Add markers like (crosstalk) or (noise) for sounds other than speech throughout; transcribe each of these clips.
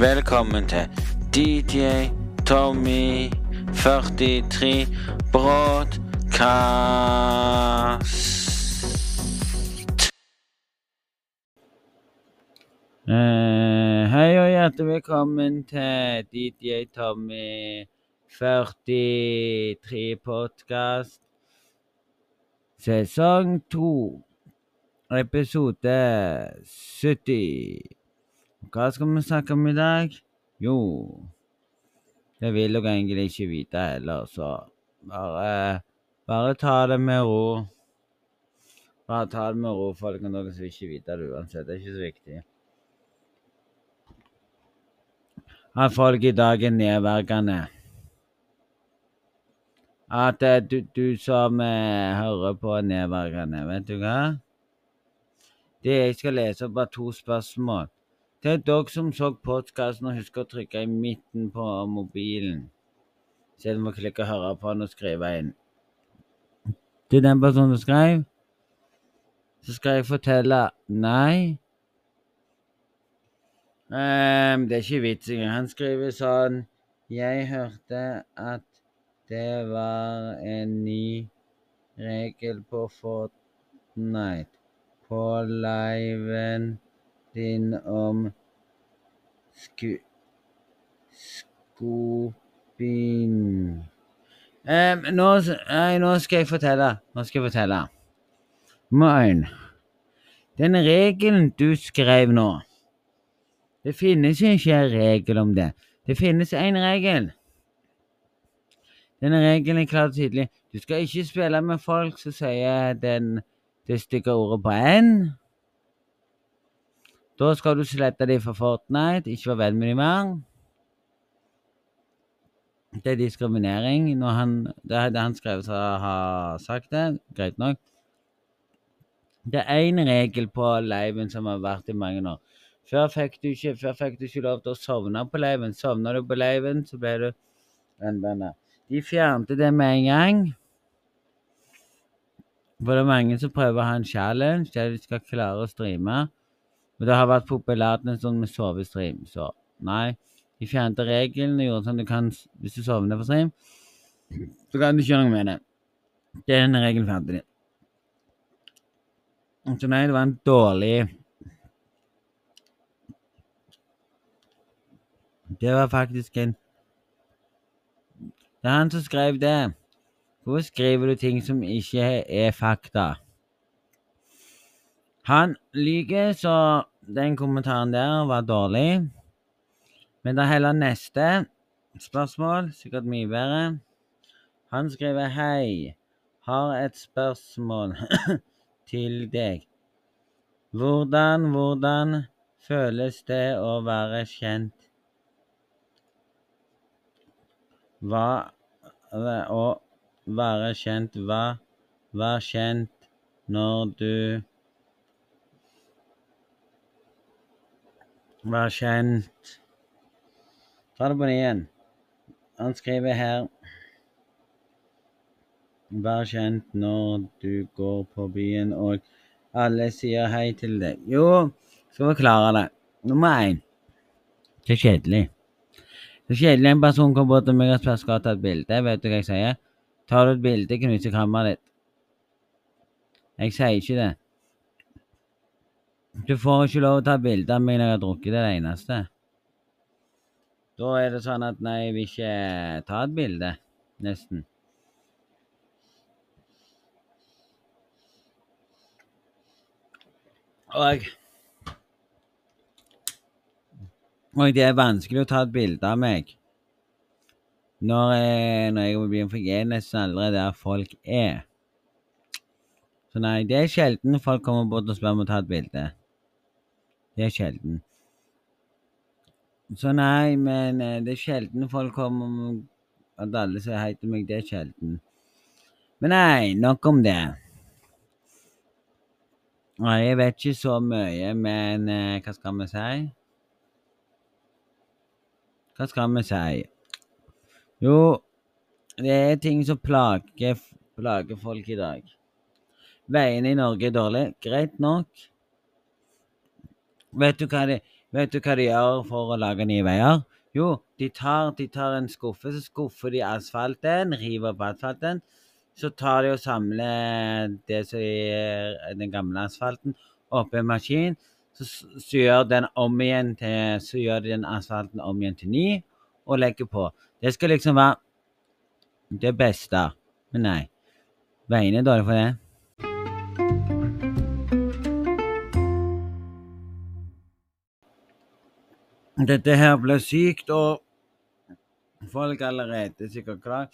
Velkommen til DJ Tommy 43 Broadcast. Uh, hei og hjertelig velkommen til DJ Tommy 43 Podkast, Sesong 2, episode 70. Hva skal vi snakke om i dag? Jo, det vil dere egentlig ikke vite heller, så bare, bare ta det med ro. Bare ta det med ro, folkens. Dere som ikke vite det uansett. Det er ikke så viktig. At folk i dag er nedverdigende. At du, du som eh, hører på, er nedverdigende. Vet du hva? Det jeg skal lese opp, er to spørsmål. Til dere som så podkasten husker å trykke i midten på mobilen, istedenfor å klikke 'høre på' den og skrive inn. Til den personen som skrev, så skal jeg fortelle Nei. Um, det er ikke vits engang. Han skriver sånn Jeg hørte at det var en ny regel på Fortnite. På liven din om sku... Skoping um, nå, nei, nå skal jeg fortelle. Nå skal jeg fortelle. Moin. Den regelen du skrev nå Det finnes ikke en regel om det. Det finnes én regel. Denne regelen er klar og tydelig. Du skal ikke spille med folk som sier den, det stygge ordet på N. Da skal du slette dem fra Fortnite, ikke være venn med dem mer. Det er diskriminering. Når han, det er det han skrev som har sagt det. Greit nok. Det er én regel på leiven som har vært i mange år. Før fikk du ikke, fikk du ikke lov til å sovne på leiven. Sovna du på leiven, så ble du vennbanna. De fjernte det med en gang. For det er mange som prøver å ha en challenge der de skal klare å streame. Men det har vært populært en stund med sovestream, så nei. De fjernet regelen og gjorde sånn at du kan, hvis du sovner på stream, så kan du ikke gjøre noe med det. Det er Den regelen de. Så nei, det var en dårlig Det var faktisk en Det er han som skrev det. Hvorfor skriver du ting som ikke er fakta? Han lyver, så den kommentaren der var dårlig. Men det er heller neste spørsmål, sikkert mye bedre. Han skriver hei. Har et spørsmål (clears throat) til deg. Hvordan, hvordan føles det å være kjent? Hva Å være kjent Hva Vær kjent når du var kjent Ta det på ny igjen. Han skriver her Vær kjent når du går på byen og alle sier hei til deg. Jo, skal vi klare det. Nummer én. Det er kjedelig. Det er kjedelig en person kommer bort til meg og skal ta et bilde. Vet du hva jeg sier? Tar du et bilde, knuser kammeret ditt. Jeg sier ikke det. Du får ikke lov å ta bilde av meg når jeg har drukket, det eneste. Da er det sånn at nei, jeg vil ikke ta et bilde, nesten. Og Og det er vanskelig å ta et bilde av meg når jeg, når jeg byen, for jeg er nesten aldri der folk er. Så nei, det er sjelden folk kommer bort og spør om å ta et bilde. Det er sjelden. Så nei, men eh, det er sjelden folk kommer At alle sier hei til meg. Det er sjelden. Men nei, nok om det. Nei, jeg vet ikke så mye, men eh, hva skal vi si? Hva skal vi si? Jo, det er ting som plager, plager folk i dag. Veiene i Norge er dårlige. Greit nok. Vet du hva de, Vet du hva de gjør for å lage nye veier? Jo, de tar, de tar en skuffe, så skuffer de asfalten, river opp asfalten. Så tar de og samler det som er den gamle asfalten, oppi en maskin. Så, så gjør den om igjen til, så gjør de den asfalten om igjen til ny, og legger på. Det skal liksom være det beste. Men nei, veiene er dårlige for det. Dette her ble sykt, og folk er allerede sikkert klar.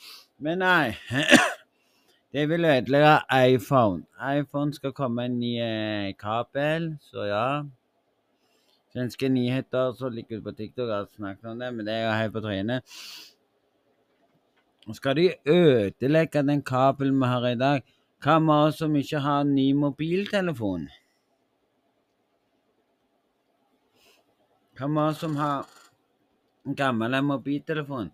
Men nei. (clears throat) Det vil ødelegge iPhone. iPhone skal komme en ny eh, kabel, så ja. Svenske nyheter som ligger ute på TikTok, har snakket om det, men det er jo helt på trynet. Skal de ødelegge den kabelen vi har i dag? Hva med oss som ikke har ny mobiltelefon? Hva med oss som har en gammel mobiltelefon?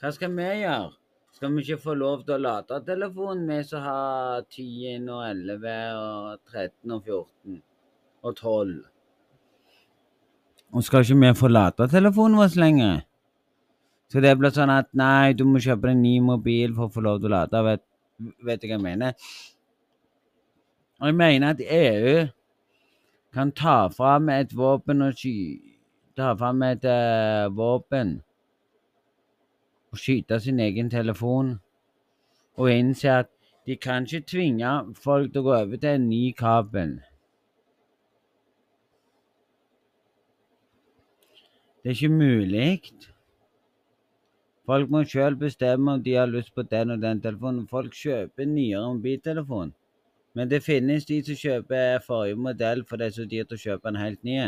Hva skal vi gjøre? Skal vi ikke få lov til å lade telefonen, vi som har 10 og 11 og 13 og 14 og 12? Og skal ikke vi få lade telefonen vår lenger? Så det blir sånn at nei, du må kjøpe en ny mobil for å få lov til å lade. Vet, vet du hva jeg mener? Og jeg mener at EU kan ta fram et våpen og sky ta fram et uh, våpen og skyte sin egen telefon, og innse at de kan ikke tvinge folk til å gå over til en ny kabel. Det er ikke mulig. Folk må sjøl bestemme om de har lyst på den og den telefonen. Folk kjøper nyere mobiltelefon. Men det finnes de som kjøper forrige modell for det er så dyrt å kjøpe en helt ny.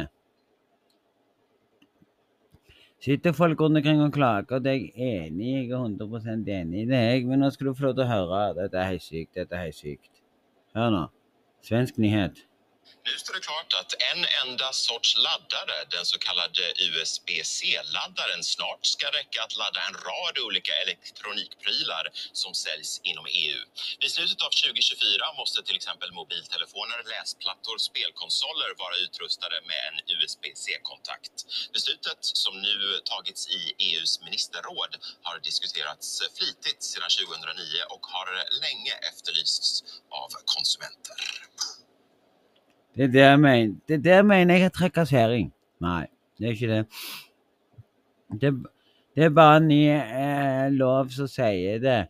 Sitter folk rundt omkring og klager, det er jeg enig i. Jeg er 100 enig i det, jeg. Men nå skal du få lov til å høre. Dette er helt sykt. Dette er helt sykt. Hør nå. Svensk nyhet. Nu står det klart att en enda sorts laddare, den så kallade USB-C-laddaren, snart ska räcka att ladda en rad olika elektronikprylar som säljs inom EU. Vid slutet av 2024 måste till exempel mobiltelefoner, läsplattor, spelkonsoler vara utrustade med en USB-C-kontakt. Beslutet som nu tagits i EUs ministerråd har diskuterats flitigt sedan 2009 och har länge efterlysts av konsumenter. Det er det jeg mener. Det er det jeg mener jeg har trakassering. Nei, det er ikke det. Det, det er bare en ny eh, lov som sier det.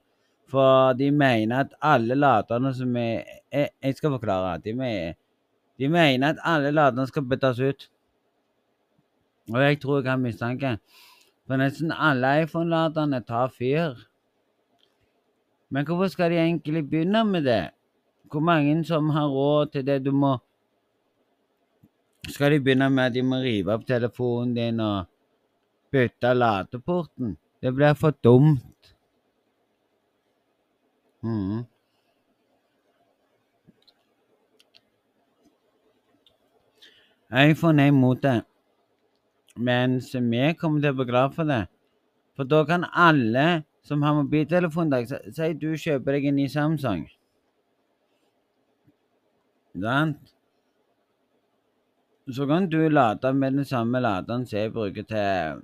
For de mener at alle laterne som er Jeg, jeg skal forklare. De, mener, de mener at alle laterne skal byttes ut. Og jeg tror jeg har mistanke. For nesten alle iPhone-laderne tar fyr. Men hvorfor skal de egentlig begynne med det? Hvor mange som har råd til det? Du må skal de begynne med at de må rive opp telefonen din og bytte ladeporten? Det blir for dumt. Mm. iPhone er imot det, mens vi kommer til å bli glad for det. For da kan alle som har mobiltelefon i dag Si du kjøper deg en ny Samsung. Sant? Så kan du lade med den samme laderen som jeg bruker til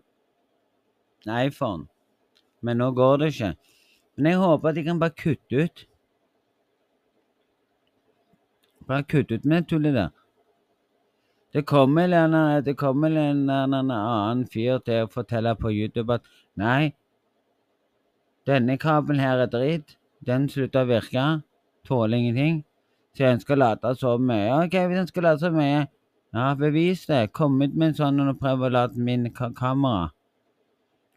iPhone. Men nå går det ikke. Men jeg håper at de kan bare kutte ut. Bare kutte ut med tullet der. Det kommer, en, det kommer en, en annen fyr til å fortelle på YouTube at nei, denne kabelen her er dritt. Den slutter å virke. Tåler ingenting. Så jeg ønsker å lade så mye. OK, hvis en skal lade så mye ja, bevis det. Kom ut med en sånn og prøv å lade min ka kamera.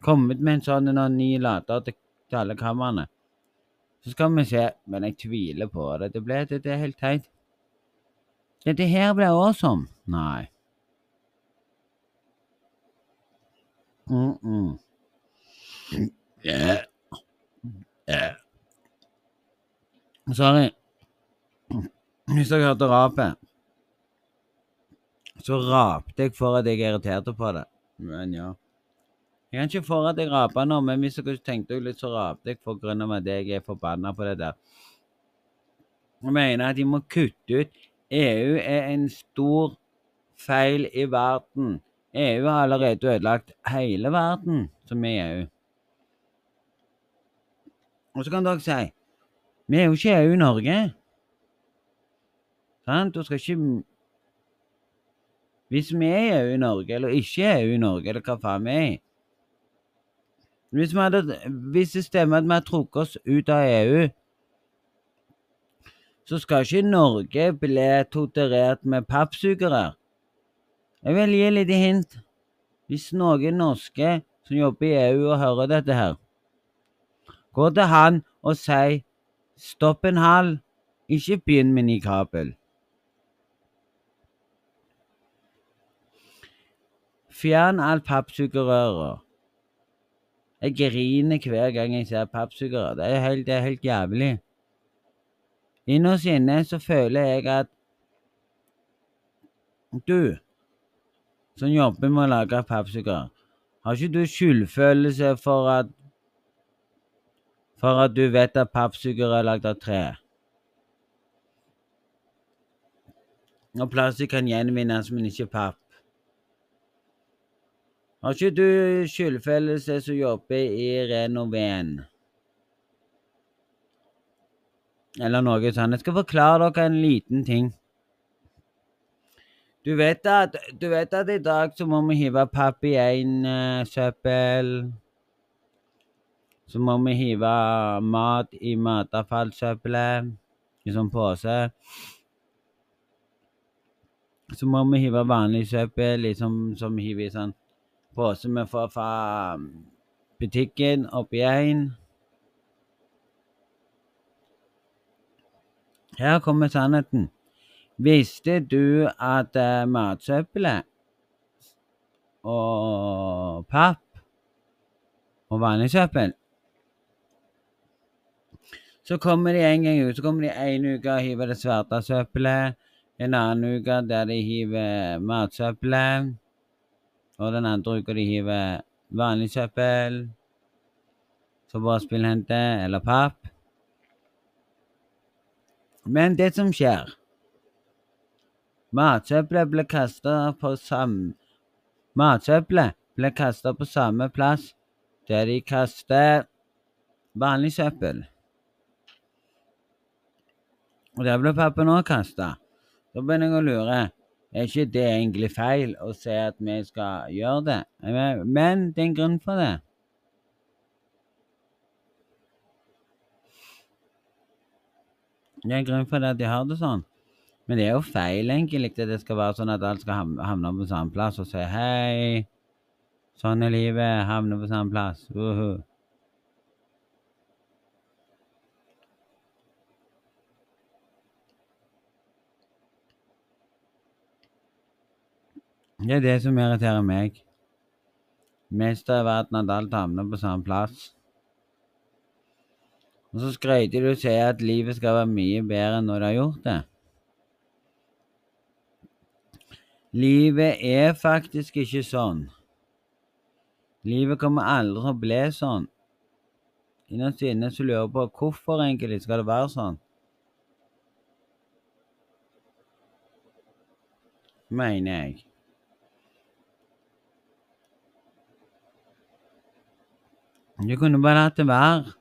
Kom ut med en sånn og ny lader til, til alle kameraene. Så skal vi se. Men jeg tviler på det. Det, ble, det, det er helt teit. Dette her ble awesome. Nei. Mm -mm. Yeah. Yeah. Sorry. Hvis dere hørte rapet så rapte jeg for at jeg irriterte på det. Men ja. Jeg kan ikke for at jeg rapa nå, men hvis dere tenkte litt, så rapte jeg for grunn av at jeg er forbanna på det der. Jeg mener at de må kutte ut EU er en stor feil i verden. EU har allerede ødelagt hele verden som er EU. Og så kan dere si Vi er jo ikke EU Norge. Sant? Du skal ikke Hvis vi er EU i Norge, eller ikke er i Norge, eller hva faen vi er i Hvis, vi hadde, hvis det stemmer at vi har trukket oss ut av EU, så skal ikke Norge bli torturert med pappsugere. Jeg vil gi litt hint. Hvis noen norske som jobber i EU og hører dette her, går til han og sier stopp en hal, ikke begynn med ny Fjern alt pappsugerøret. Jeg griner hver gang jeg ser pappsugerør. Det det er helt jævlig. Innerst inne så føler jeg at du som jobber med å lage pappsugerør, har ikke du skyldfølelse for at for at du vet at pappsugerør er lagd av tre? Og plastikk kan gjenvinnes, men ikke papp. Har ikke du skyldfølelse som jobber i Renoven? Eller noe sånt. Jeg skal forklare dere en liten ting. Du vet at, du vet at i dag så må vi hive papp i én uh, søppel. Så må vi hive mat i matavfallssøppelet i sånn pose. Så må vi hive vanlig søppel liksom, som hiver i sånn pose vi får fra butikken opp igjen. Her kommer sannheten. Visste du at uh, matsøppelet og papp og vanlig søppel Så kommer de en gang ut. Så kommer de en uke og hiver det svarte søppelet. En annen uke der de hiver matsøppelet. Og den andre uka de hiver vanlig søppel. Som vårspillhente eller papp. Men det som skjer Matsøppelet ble kasta på samme Matsøppelet ble kasta på samme plass der de kaster vanlig søppel. Og der ble pappen òg kasta. Da begynner jeg å lure. Er ikke det egentlig feil å si at vi skal gjøre det? Men det er en grunn for det. Det er en grunn for det at de har det sånn. Men det er jo feil, egentlig, at det skal være sånn at alt skal havne på samme plass og si hei. Sånn er livet. Havne på samme plass. Uh -huh. Det er det som irriterer meg. Mest av verden at alt havner på samme plass. Og så skryter du og sier at livet skal være mye bedre enn når du har gjort det. Livet er faktisk ikke sånn. Livet kommer aldri til å bli sånn. Innerst inne så lurer jeg på hvorfor egentlig skal det være sånn. Mener jeg. Jeg kunne bare latt det være.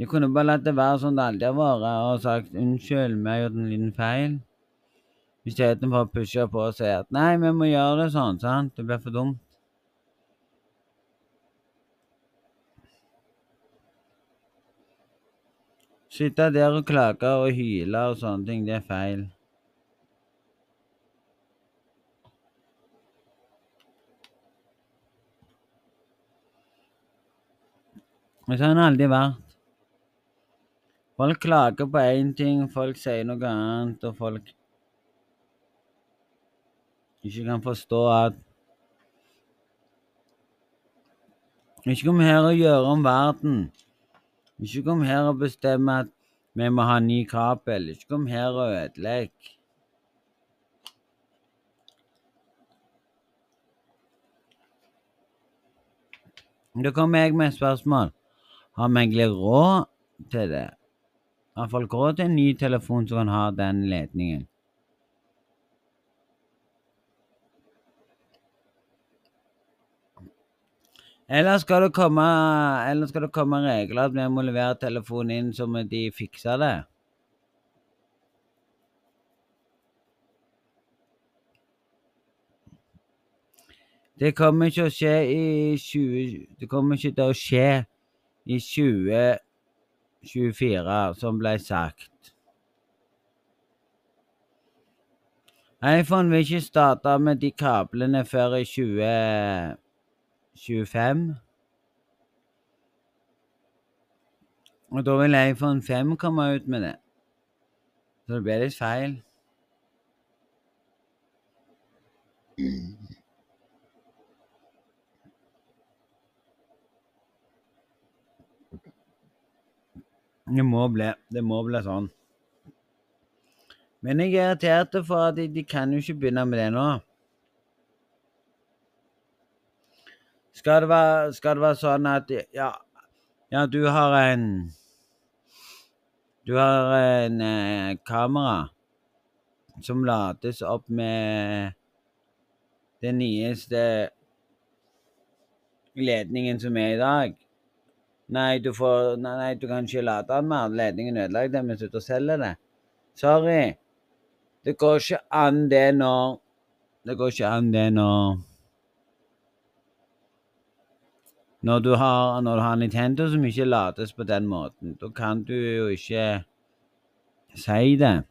Du kunne bare latt det være sånn det alltid har vært, og sagt unnskyld, vi har gjort en liten feil. Istedenfor å pushe på og si at nei, vi må gjøre det sånn, sant? Det blir for dumt. Sitte der og klage og hyle og sånne ting, det er feil. Og sånn har det aldri vært. Folk klager på én ting, folk sier noe annet, og folk ikke kan forstå at Ikke kom her og gjøre om verden. Ikke kom her og bestemme at vi må ha ny kabel. Ikke kom her og ødelegg. Da kommer jeg med et spørsmål. Har megler råd til det? Har folk råd til en ny telefon som kan ha den ledningen? Eller skal, det komme, eller skal det komme regler at vi må levere telefonen inn som de fikser det? Det kommer ikke til å skje i 20... Det kommer ikke til å skje i 2024, som ble sagt. iPhone vil ikke starte med de kablene før i 2025. Og da vil iPhone 5 komme ut med det. Så det blir litt feil. Det må bli, det må bli sånn. Men jeg er irritert for at de, de kan jo ikke begynne med det nå. Skal det være, skal det være sånn at ja, ja, du har en Du har en eh, kamera som lates opp med den nyeste ledningen som er i dag. Nei, du får Nei, nei du kan ikke lade den mer. Ledningen er ødelagt. Den er ute og selger det. Sorry. Det går ikke an, det, når Det går ikke an, det, når Når du har, når du har Nintendo som ikke lades på den måten, da kan du jo ikke si det.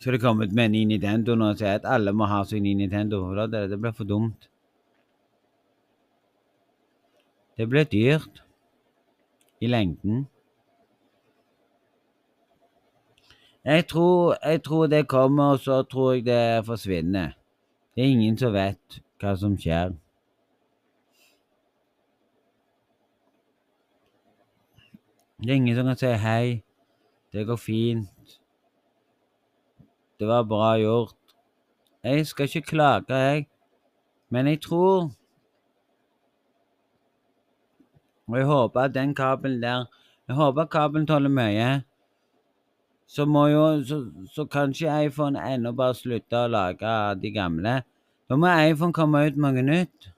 Så det kommet med en Nintendo nå og sier at alle må ha sin Nintendo. det blir for dumt. Det ble dyrt i lengden. Jeg tror, jeg tror det kommer, og så tror jeg det forsvinner. Det er ingen som vet hva som skjer. Det er ingen som kan si hei, det går fint, det var bra gjort. Jeg skal ikke klage, jeg, men jeg tror Og jeg håper at den kabelen der Jeg håper kabelen tåler mye. Så må jo Så, så kanskje iPhone ennå bare slutte å lage de gamle. Da må iPhone komme ut mange nytt.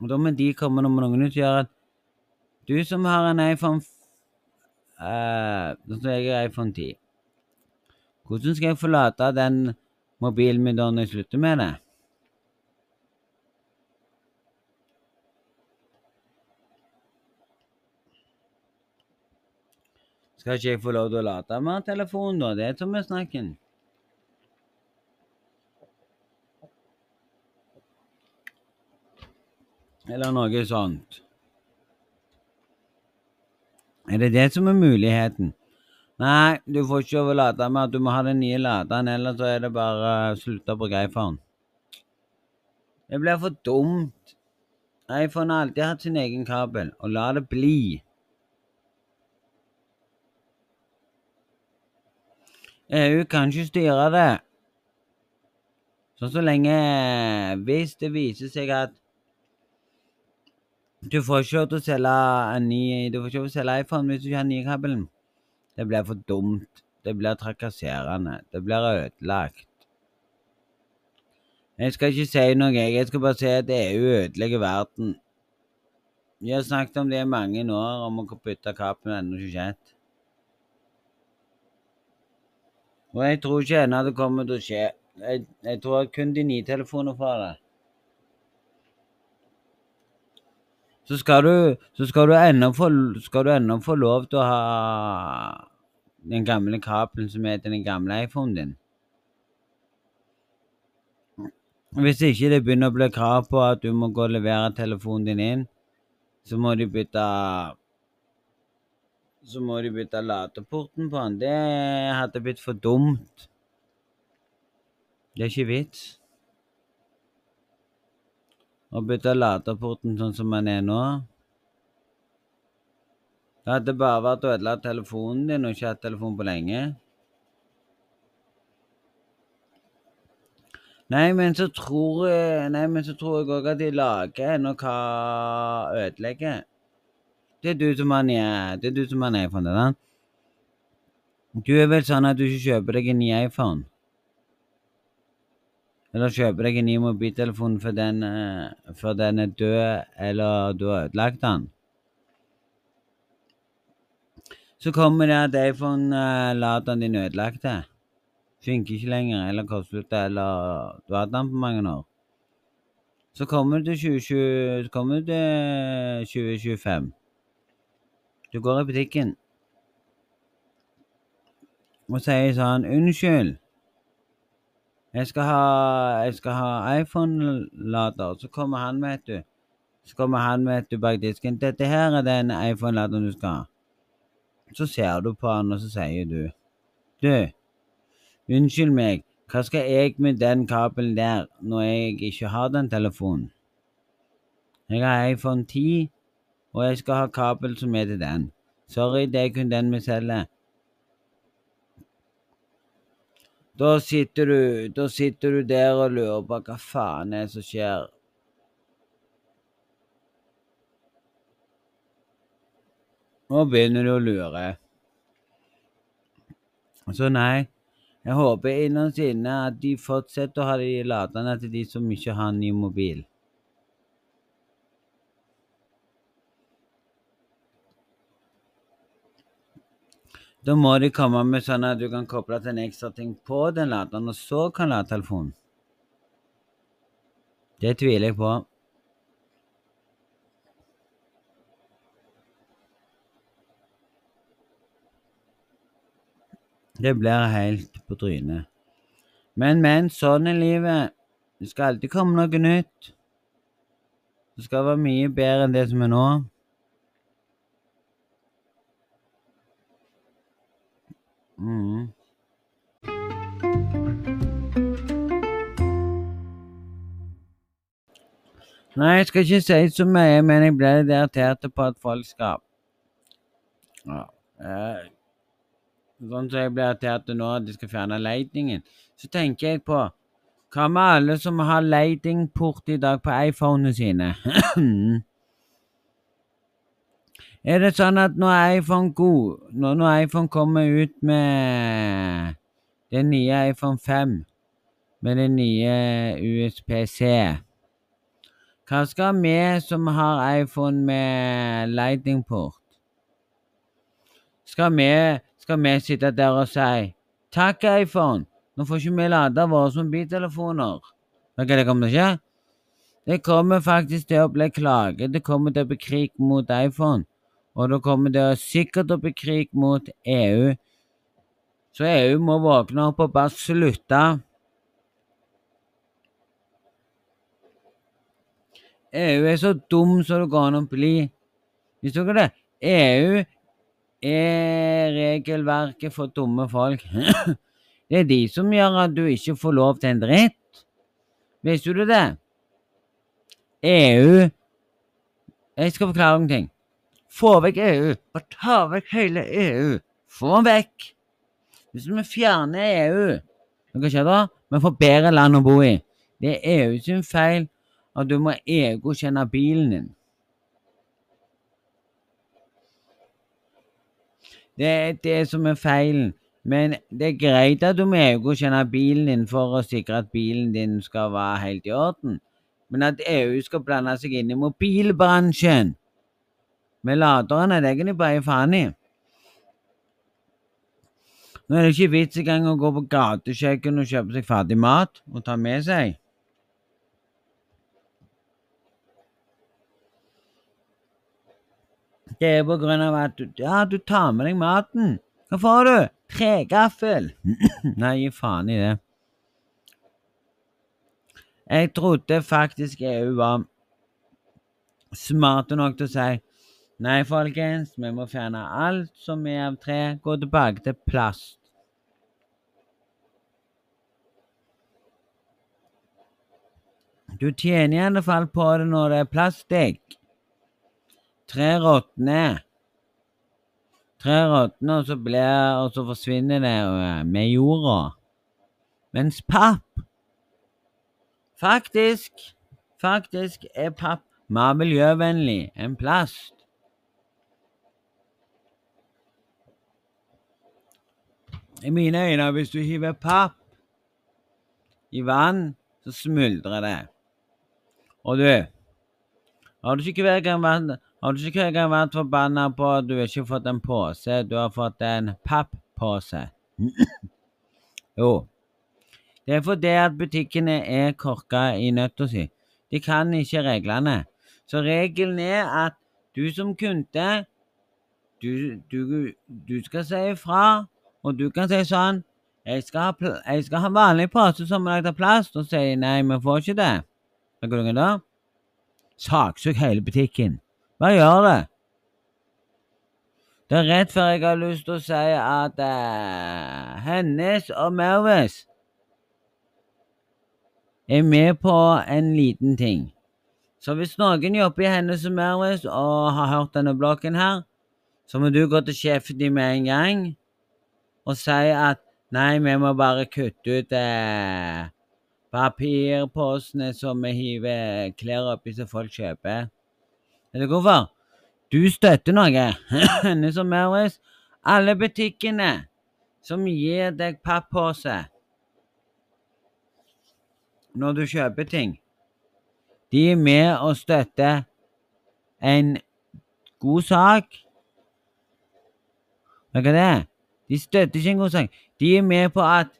Og da må de komme med noe nytt gjøre at du som har en iPhone uh, Nå har jeg iPhone 10. Hvordan skal jeg forlate den mobilen min da når jeg slutter med det? Skal ikke jeg få lov til å late med telefonen, da? Det er som er snakken. Eller noe sånt. Er det det som er muligheten? Nei, du får ikke lade med. Du må ha den nye laderen, ellers så er det bare å slutte å bruke iPhone. Det blir for dumt. iPhone har alltid hatt sin egen kabel, og la det bli. EU kan ikke styre det. Sånn så lenge Hvis det viser seg at du får ikke lov til å selge en ny Du får ikke lov til å selge iPhone hvis du ikke har nye kabelen. Det blir for dumt. Det blir trakasserende. Det blir ødelagt. Jeg skal ikke si noe, jeg. skal bare si at EU ødelegger verden. Vi har snakket om det i mange år, om å bytte kabelen, ennå ikke skjedd. Og jeg tror ikke ennå det kommer til å skje. Jeg, jeg tror kun de nye telefoner får det. Så skal du, så skal du, ennå få, få lov til å ha den gamle kabelen som heter den gamle iPhonen din. Hvis ikke det begynner å bli krav på at du må gå og levere telefonen din inn, så må de bytte så må de bytte ladeporten på den. Det hadde blitt for dumt. Det er ikke vits å bytte ladeporten sånn som den er nå. Det hadde bare vært å ødelegge telefonen din og ikke hatt telefon på lenge. Nei, men så tror jeg Nei, òg at de lager noe ødelegger. Det er du som har en iPhone. Da. Du er vel sånn at du ikke kjøper deg en ny iPhone? Eller kjøper deg en ny mobiltelefon for den, den er død, eller du har ødelagt den. Så kommer det at iPhone-laderen din er ødelagt. Funker ikke lenger, eller kortslutta, eller du har hatt den på mange år. Så kommer du til 2020, så kommer du til 2025. Du går i butikken og sier sånn 'Unnskyld, jeg skal ha, ha iPhone-lader.' Så kommer han, vet du. Så kommer han, vet du, bak disken. 'Dette her er den iPhone-laderen du skal ha.' Så ser du på han, og så sier du 'Du, unnskyld meg, hva skal jeg med den kabelen der når jeg ikke har den telefonen?' Jeg har iPhone 10, og jeg skal ha kabel som er til den. Sorry, det er kun den vi selger. Da sitter du, da sitter du der og lurer på hva faen er det som skjer. Nå begynner du å lure. Så nei, jeg håper innerst inne at de fortsetter å ha de laderne til de som ikke har ny mobil. Da må de komme med sånn at du kan koble til en ekstra ting på den laderen, og så kan lade telefonen. Det tviler jeg på. Det blir helt på trynet. Men, men, sånn er livet. Det skal alltid komme noe nytt. Det skal være mye bedre enn det som er nå. Mm. Nei, jeg skal ikke si så mye, men jeg ble litt irritert på at folk skal ja, eh, Sånn som jeg blir irritert nå at de skal fjerne lightningen. Så tenker jeg på Hva med alle som har lightingport i dag på iPhonene sine? (clears throat) Er det sånn at når iPhone god, når, når iPhone kommer ut med den nye iPhone 5, med den nye USPC Hva skal vi som har iPhone med lightingport Skal vi, skal vi sitte der og si Takk, iPhone, nå får ikke vi lade våre mobiltelefoner. Vet du hva det kommer til å skje? Det kommer faktisk til å bli klage. Det kommer til å bli krig mot iPhone. Og da kommer dere sikkert opp i krig mot EU. Så EU må våkne opp og bare slutte. EU er så dum som det går an å bli. Visste dere det? EU er regelverket for dumme folk. (clears throat) det er de som gjør at du ikke får lov til en dritt. Visste du det? EU Jeg skal forklare noen ting. Få vekk EU. Bare ta vekk hele EU. Få vekk. Hvis vi fjerner EU, hva skjer da? Vi får bedre land å bo i. Det er EU sin feil at du må EU-godkjenne bilen din. Det er det som er feilen. Men det er greit at du må EU-godkjenne bilen din for å sikre at bilen din skal være helt i orden. Men at EU skal blande seg inn i mobilbransjen med laderne, det egentlig faen i. Nå er det ikke vits engang å gå på gatekjøkken og kjøpe seg ferdig mat og ta med seg. Det er på grunn av at du, ja, du tar med deg maten. Hva får du? Tregaffel. Nei, gi faen i det. Jeg trodde faktisk EU var smarte nok til å si Nei, folkens, vi må fjerne alt som er av tre. Gå tilbake til plast. Du tjener i alle fall på det når det er plastikk. Tre råtner. Tre råtner, og så blir Og så forsvinner det øh, med jorda. Mens papp Faktisk, faktisk er papp mer miljøvennlig enn plast. I mine øyne, hvis du hiver papp i vann, så smuldrer det. Og du Har du ikke hver gang vært, har du ikke hver gang vært forbanna på at du ikke har fått en pose, du har fått en papppose? (clears throat) jo. Det er fordi at butikkene er korka i nøtta si. De kan ikke reglene. Så regelen er at du som kunde du, du, du skal si ifra, og du kan si sånn jeg skal, ha, jeg skal ha vanlig pose som er lagd av plast, og sier nei, vi får ikke det. Hva gjør du da? Saksøk hele butikken. Hva gjør det? Det er rett før jeg har lyst til å si at uh, Hennes og Mervis er med på en liten ting. Så hvis noen jobber i Hennes og Mervis og har hørt denne blokken her, så må du gå til sjefen din med en gang og si at nei, vi må bare kutte ut eh, papirposene som vi hiver klær oppi som folk kjøper. Vet du hvorfor? Du støtter noe. (laughs) Og Mervis. Alle butikkene som gir deg pappose når du kjøper ting, de er med og støtter en god sak hva er det? De støtter ikke en god sak. De er med på at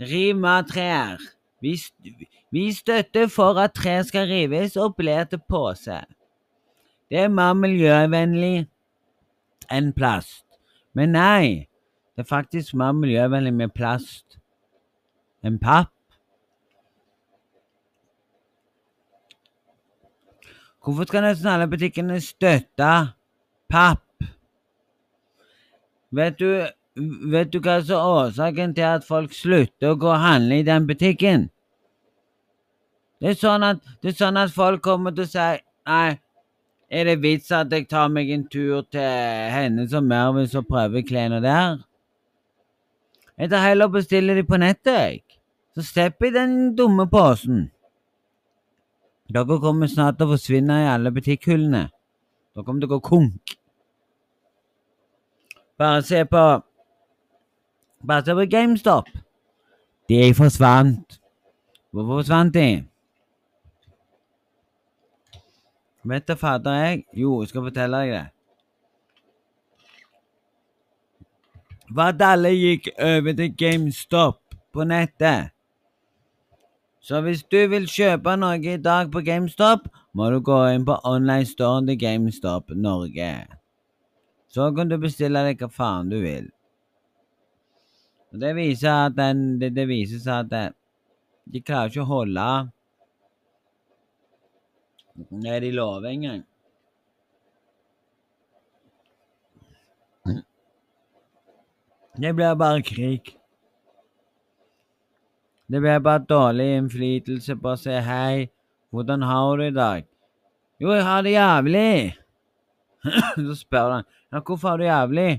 riv av trær. Vi, vi støtter for at trær skal rives og blir til pose. Det er mer miljøvennlig enn plast. Men nei, det er faktisk mer miljøvennlig med plast enn papp. Hvorfor skal nesten alle butikkene støtte papp? Vet du, vet du hva som er årsaken til at folk slutter å gå og handle i den butikken? Det er sånn at, det er sånn at folk kommer til å si Nei, er det vits at jeg tar meg en tur til henne som Mervis og prøver klærne der? Jeg tar heller og bestiller de på nettet, jeg. Så slipper jeg den dumme posen. Dere kommer snart til å forsvinne i alle butikkhullene. Dere kommer til å gå konk. Bare se på Bare se på GameStop. De forsvant. Hvorfor forsvant de? Vet da fader jeg. Jo, jeg skal fortelle deg det. For at alle gikk over til GameStop på nettet. Så hvis du vil kjøpe noe i dag på GameStop, må du gå inn på online-storen til GameStop Norge. Så kan du bestille deg hva faen du vil. Det viser at den, det, det viser seg at den, de klarer ikke å holde det de lover engang. Det blir bare krig. Det blir bare dårlig innflytelse på å si hei, hvordan har du i dag? Jo, jeg har det jævlig. (clears throat) Så spør han ja, hvorfor har du jævlig?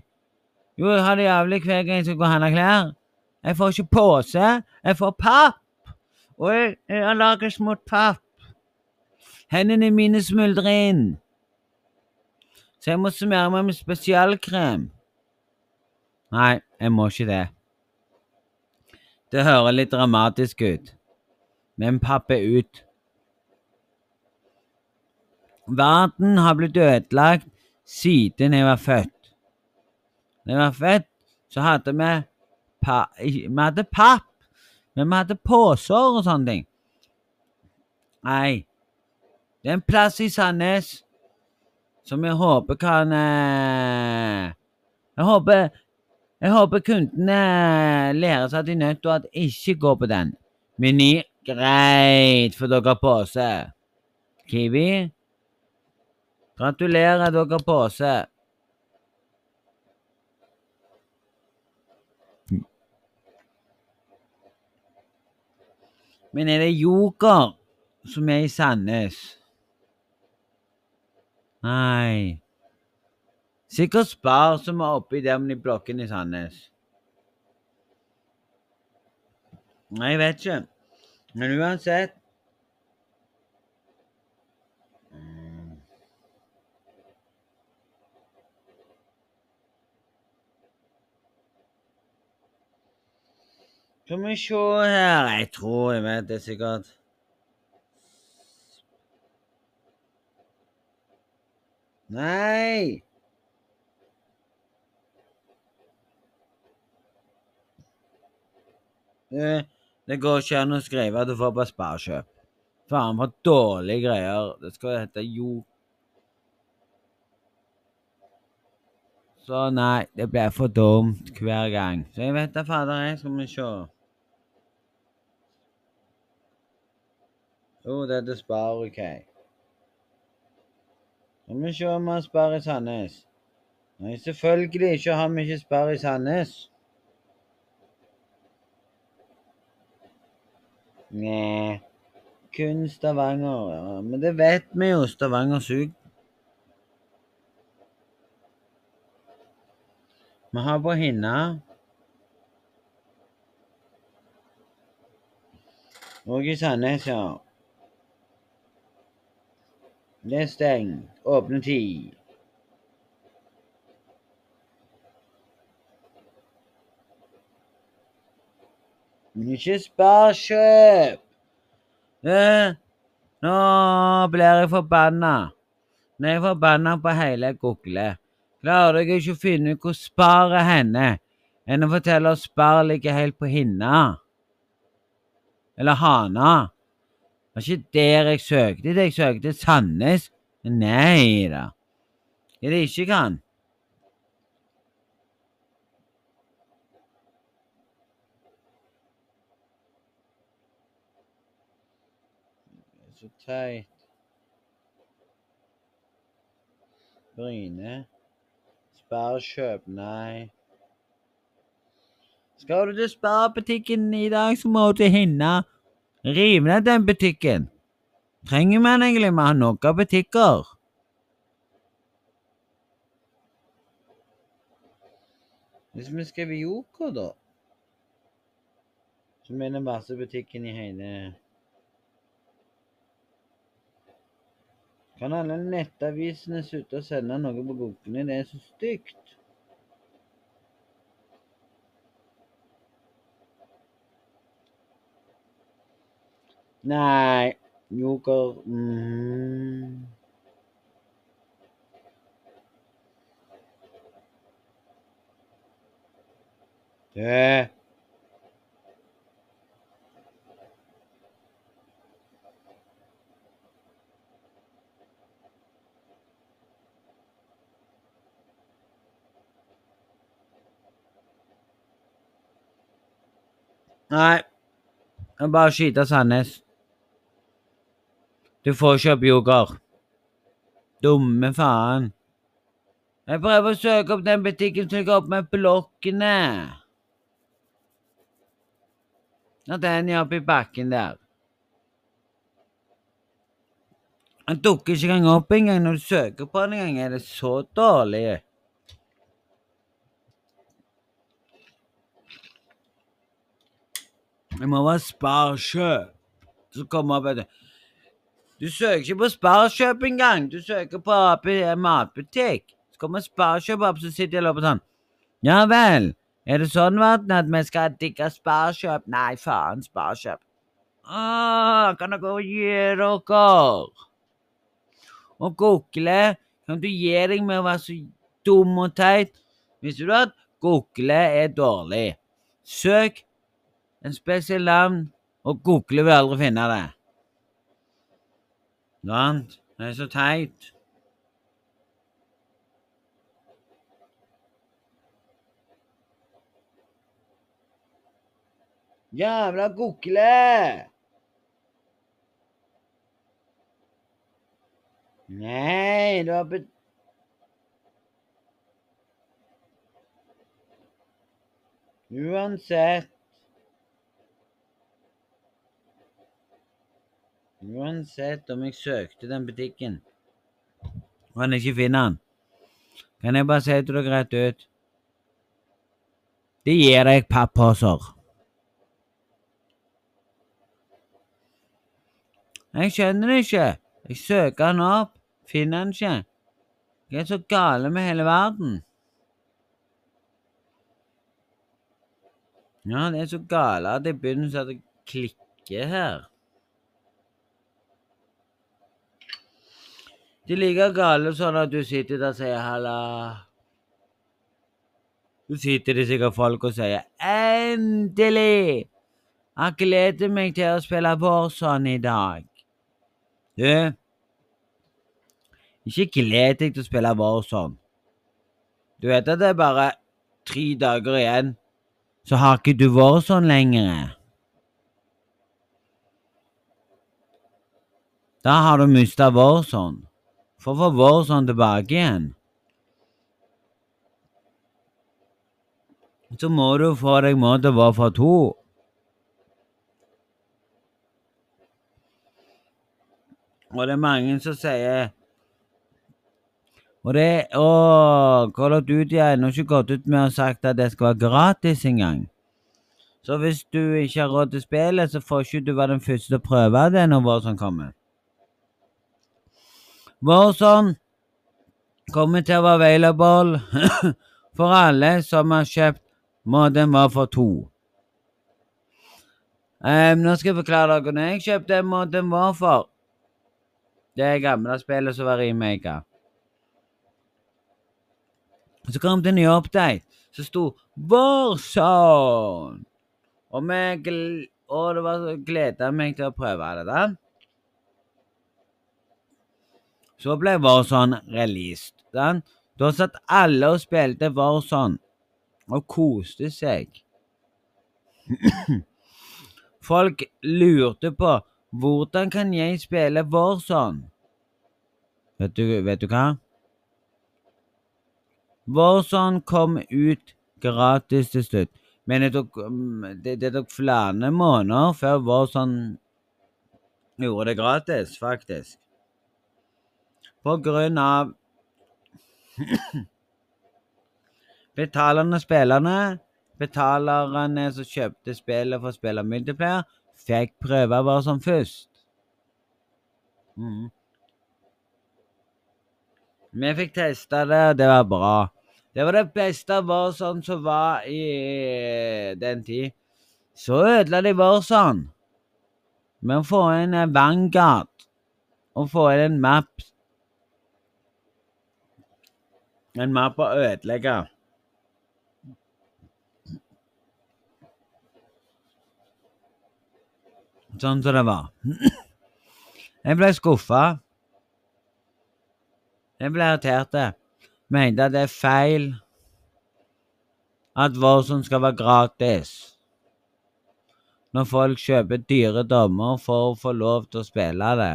Jo, jeg har det jævlig hver gang jeg skal gå og handle klær. Jeg får ikke pose, jeg får papp. Og jeg har allergisk mot papp. Hendene mine smuldrer inn. Så jeg må smøre meg med spesialkrem. Nei, jeg må ikke det. Det hører litt dramatisk ut, men papp er ut. Verden har blitt ødelagt siden jeg var født. Da jeg var født, så hadde vi pa Vi hadde papp, men vi hadde poser og sånne ting. Nei, det er en plass i Sandnes som jeg håper kan eh, Jeg håper jeg håper kundene lærer seg at de er nødt til å ikke gå på den. Meny greit, for dere har pose. Kiwi Gratulerer, dere pose. Men er det Joker som er i Sandnes? Nei Sikkert Spar som er oppi i dem i blokkene i Sandnes. Nei, jeg vet ikke. Men uansett Skal vi se her Jeg tror jeg vet det sikkert. Nei! Det, det går ikke an å skrive at du får på Sparkjøp. Faen for dårlige greier. Det skal hete Jo... Så nei, det blir for dumt hver gang. Så jeg vet da fader, jeg. Skal vi se. Jo, det er Spar, OK. Skal vi se om vi har Spar i Sandnes. Nei, selvfølgelig ikke har vi ikke Spar i Sandnes. Nei, Kun Stavanger. Ja. Men det vet vi jo. Stavanger suger. Vi har på Hinna. Og i Sandnes, ja. Det er stengt. Åpne tid. Men ikke Sparkjøp! Eh, nå blir jeg forbanna. Nå er jeg forbanna på hele Google. Klarer dere ikke å finne ut hvor Spar er henne, enn å fortelle at Spar ligger helt på Hinna? Eller Hana? Var ikke der jeg søkte. Jeg søkte Sandnes. Nei da. Det det ikke kan. Er så teit. Bryne. Sparkjøp, nei. Skal du til Sparbutikken i dag, så må du til Hinna. Riv ned den butikken. Trenger man egentlig å ha nok av butikker? Hvis vi skriver Joker, da, så mener masse butikken i hele Kan alle nettavisene slutte å sende noe på bokene? Det er så stygt. Nei, Joker mm. Det Nei, det er bare å skyte Sandnes. Du får kjøpe yoghurt. Dumme faen. Jeg prøver å søke opp den butikken som ligger oppe med blokkene. Ja, den er oppi bakken der. Den dukker ikke engang opp engang når du søker på den engang. Er det så dårlig? Det må være Sparkjøp som kommer opp etter. Du søker ikke på Sparkjøp engang. Du søker på AP matbutikk. Så kommer Sparkjøp opp, så sitter jeg og sånn. Ja vel, er det sånn verden at vi skal digge Sparkjøp? Nei, faen, Sparkjøp. Å, kan dere gi dere? Og Google, kan du gi deg med å være så dum og teit? Visste du at Google er dårlig? Søk en spesiell navn, og Google vil aldri finne det. Sant? Det er så teit. Jævla gokle! Nei, du har bet... Uansett Uansett om jeg søkte den butikken og han ikke finner den, kan jeg bare si til dere rett ut Det gir deg papposer. Jeg skjønner det ikke. Jeg søker han opp, finner han ikke. Jeg er så gale med hele verden. Ja, det er så gale at jeg begynner å klikke her. Det ligger gale sånn at du sitter der og sier 'halla'. Så sitter det sikkert folk og sier 'endelig'. Jeg gleder meg til å spille Warson i dag. Du, ikke gled deg til å spille Warson. Du vet at det er bare tre dager igjen, så har ikke du Warson lenger. Da har du mista Warzone. For å få Warzone tilbake igjen, så må du få deg Modern for 2. Og det er mange som sier Og det Å, Call of Duty har ennå ikke gått ut med å sagt at det skal være gratis engang. Så hvis du ikke har råd til spillet, så får ikke du være den første til å prøve det når Warzone kommer. Warzone kommer til å være available (clears throat) for alle som har kjøpt Modern Warfare 2. Um, nå skal jeg forklare dere når jeg kjøpte Modern Warfare. Det gamle spillet som var remaka. Så kom det en ny update som sto Warzone. Og, og det var gleda meg til å prøve det. da. Så ble Warzone released. Da, da satt alle og spilte Warzone og koste seg. Folk lurte på hvordan kan jeg spille Warzone? Vet du, vet du hva? Warzone kom ut gratis til slutt, men det tok, det, det tok flere måneder før Warzone gjorde det gratis, faktisk. På grunn av betalende spillerne, betalerne som kjøpte spillet for å spille multiplayer, fikk prøve Warzone først. Mm. Vi fikk testa det, og det var bra. Det var det beste Warzone som var i den tid. Så ødela de Warzone med å få inn Vanguard og få inn en map En på å ødelegge. Sånn som det var. Jeg ble skuffa. Jeg ble irritert. Mente at det er feil at Warzone skal være gratis. Når folk kjøper dyre dommer for å få lov til å spille det.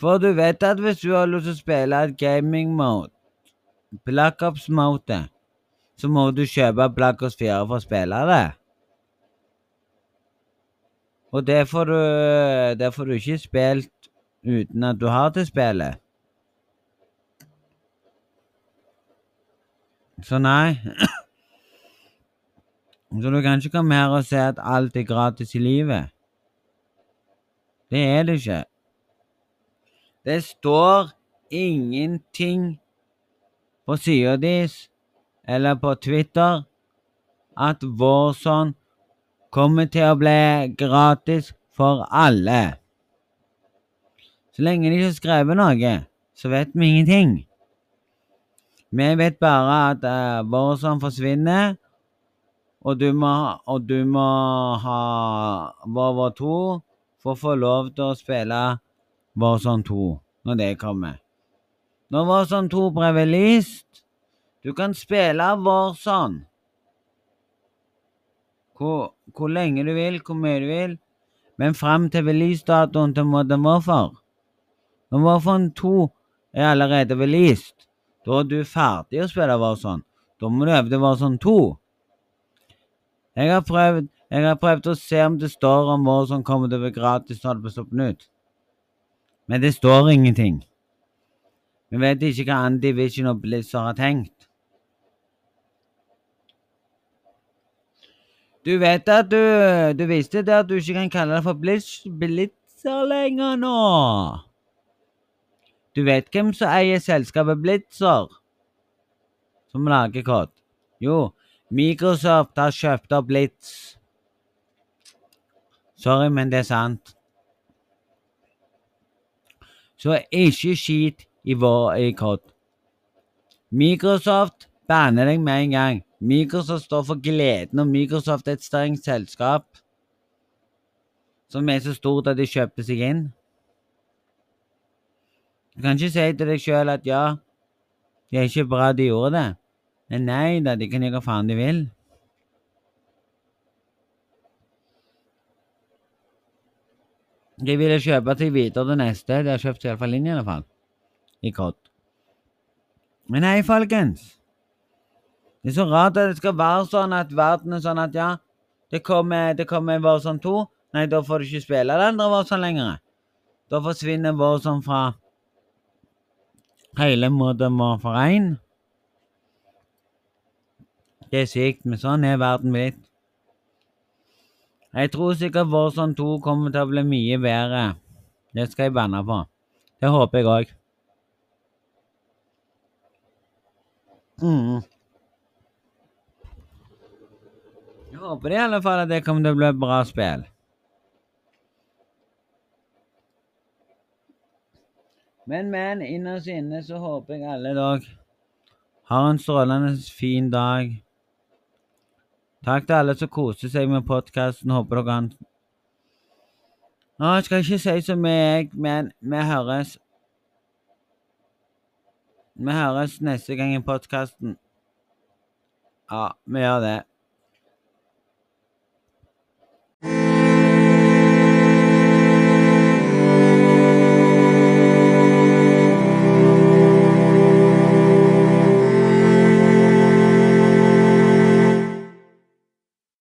For du vet at hvis du har lyst til å spille et gaming mode, Black Ops-mode, så må du kjøpe Black Ops 4 for å spille det. Og det får du, det får du ikke spilt uten at du har til spillet. Så nei. (clears throat) Så du kan ikke komme her og si at alt er gratis i livet. Det er det ikke. Det står ingenting på sida deres eller på Twitter at Warson kommer til å bli gratis for alle. Så lenge de ikke har skrevet noe, så vet vi ingenting. Vi vet bare at uh, Warson forsvinner, og du må, og du må ha Warzone 2 for å få lov til å spille Warzone 2 når det kommer. Når Warzone 2 ble released Du kan spille Warzone hvor, hvor lenge du vil, hvor mye du vil, men fram til releasedatoen til Modern Warfare. Når Warfare 2 er allerede released, da er du ferdig å spille Warzone. Da må du øve til Warzone 2. Jeg har, prøvd, jeg har prøvd å se om det står om Warzone kommer til å være gratis når det blir stoppet ut. Men det står ingenting. Vi vet ikke hva Andivision og Blizzard har tenkt. Du vet at du Du visste det at du ikke kan kalle det for Blitz, Blitzer lenger nå. Du vet hvem som eier selskapet Blitzer, som lager kod? Jo, Microsoft har kjøpt opp Blitz. Sorry, men det er sant. Så ikke skit i vår i kod. Microsoft banner deg med en gang. Microsoft står for gleden, og Microsoft er et strengt selskap som er så stort at de kjøper seg inn. Du kan ikke si til deg sjøl at ja, det er ikke bra de gjorde det. Men nei da, de kan gjøre hva faen de vil. De ville kjøpe seg videre til neste. De har kjøpt seg iallfall inn, i alle fall. I kod. Men nei, folkens. Det er så rart at det skal være sånn at verden er sånn at ja, det kommer, det kommer Warzone 2. Nei, da får du ikke spille det andre Warzone lenger. Da forsvinner Warzone fra hele Modern Warfare 1. Det er sykt, men sånn er verden blitt. Jeg tror sikkert Warzone 2 kommer til å bli mye bedre. Det skal jeg banne på. Det håper jeg òg. Mm. Jeg håper i alle fall at det kommer til å bli et bra spill. Men, men, innerst inne så håper jeg alle dere har en strålende fin dag. Takk til alle som koser seg med podkasten. Håper dere kan skal jeg ikke si så mye, men vi høres Vi høres neste gang i podkasten. Ja, vi gjør det.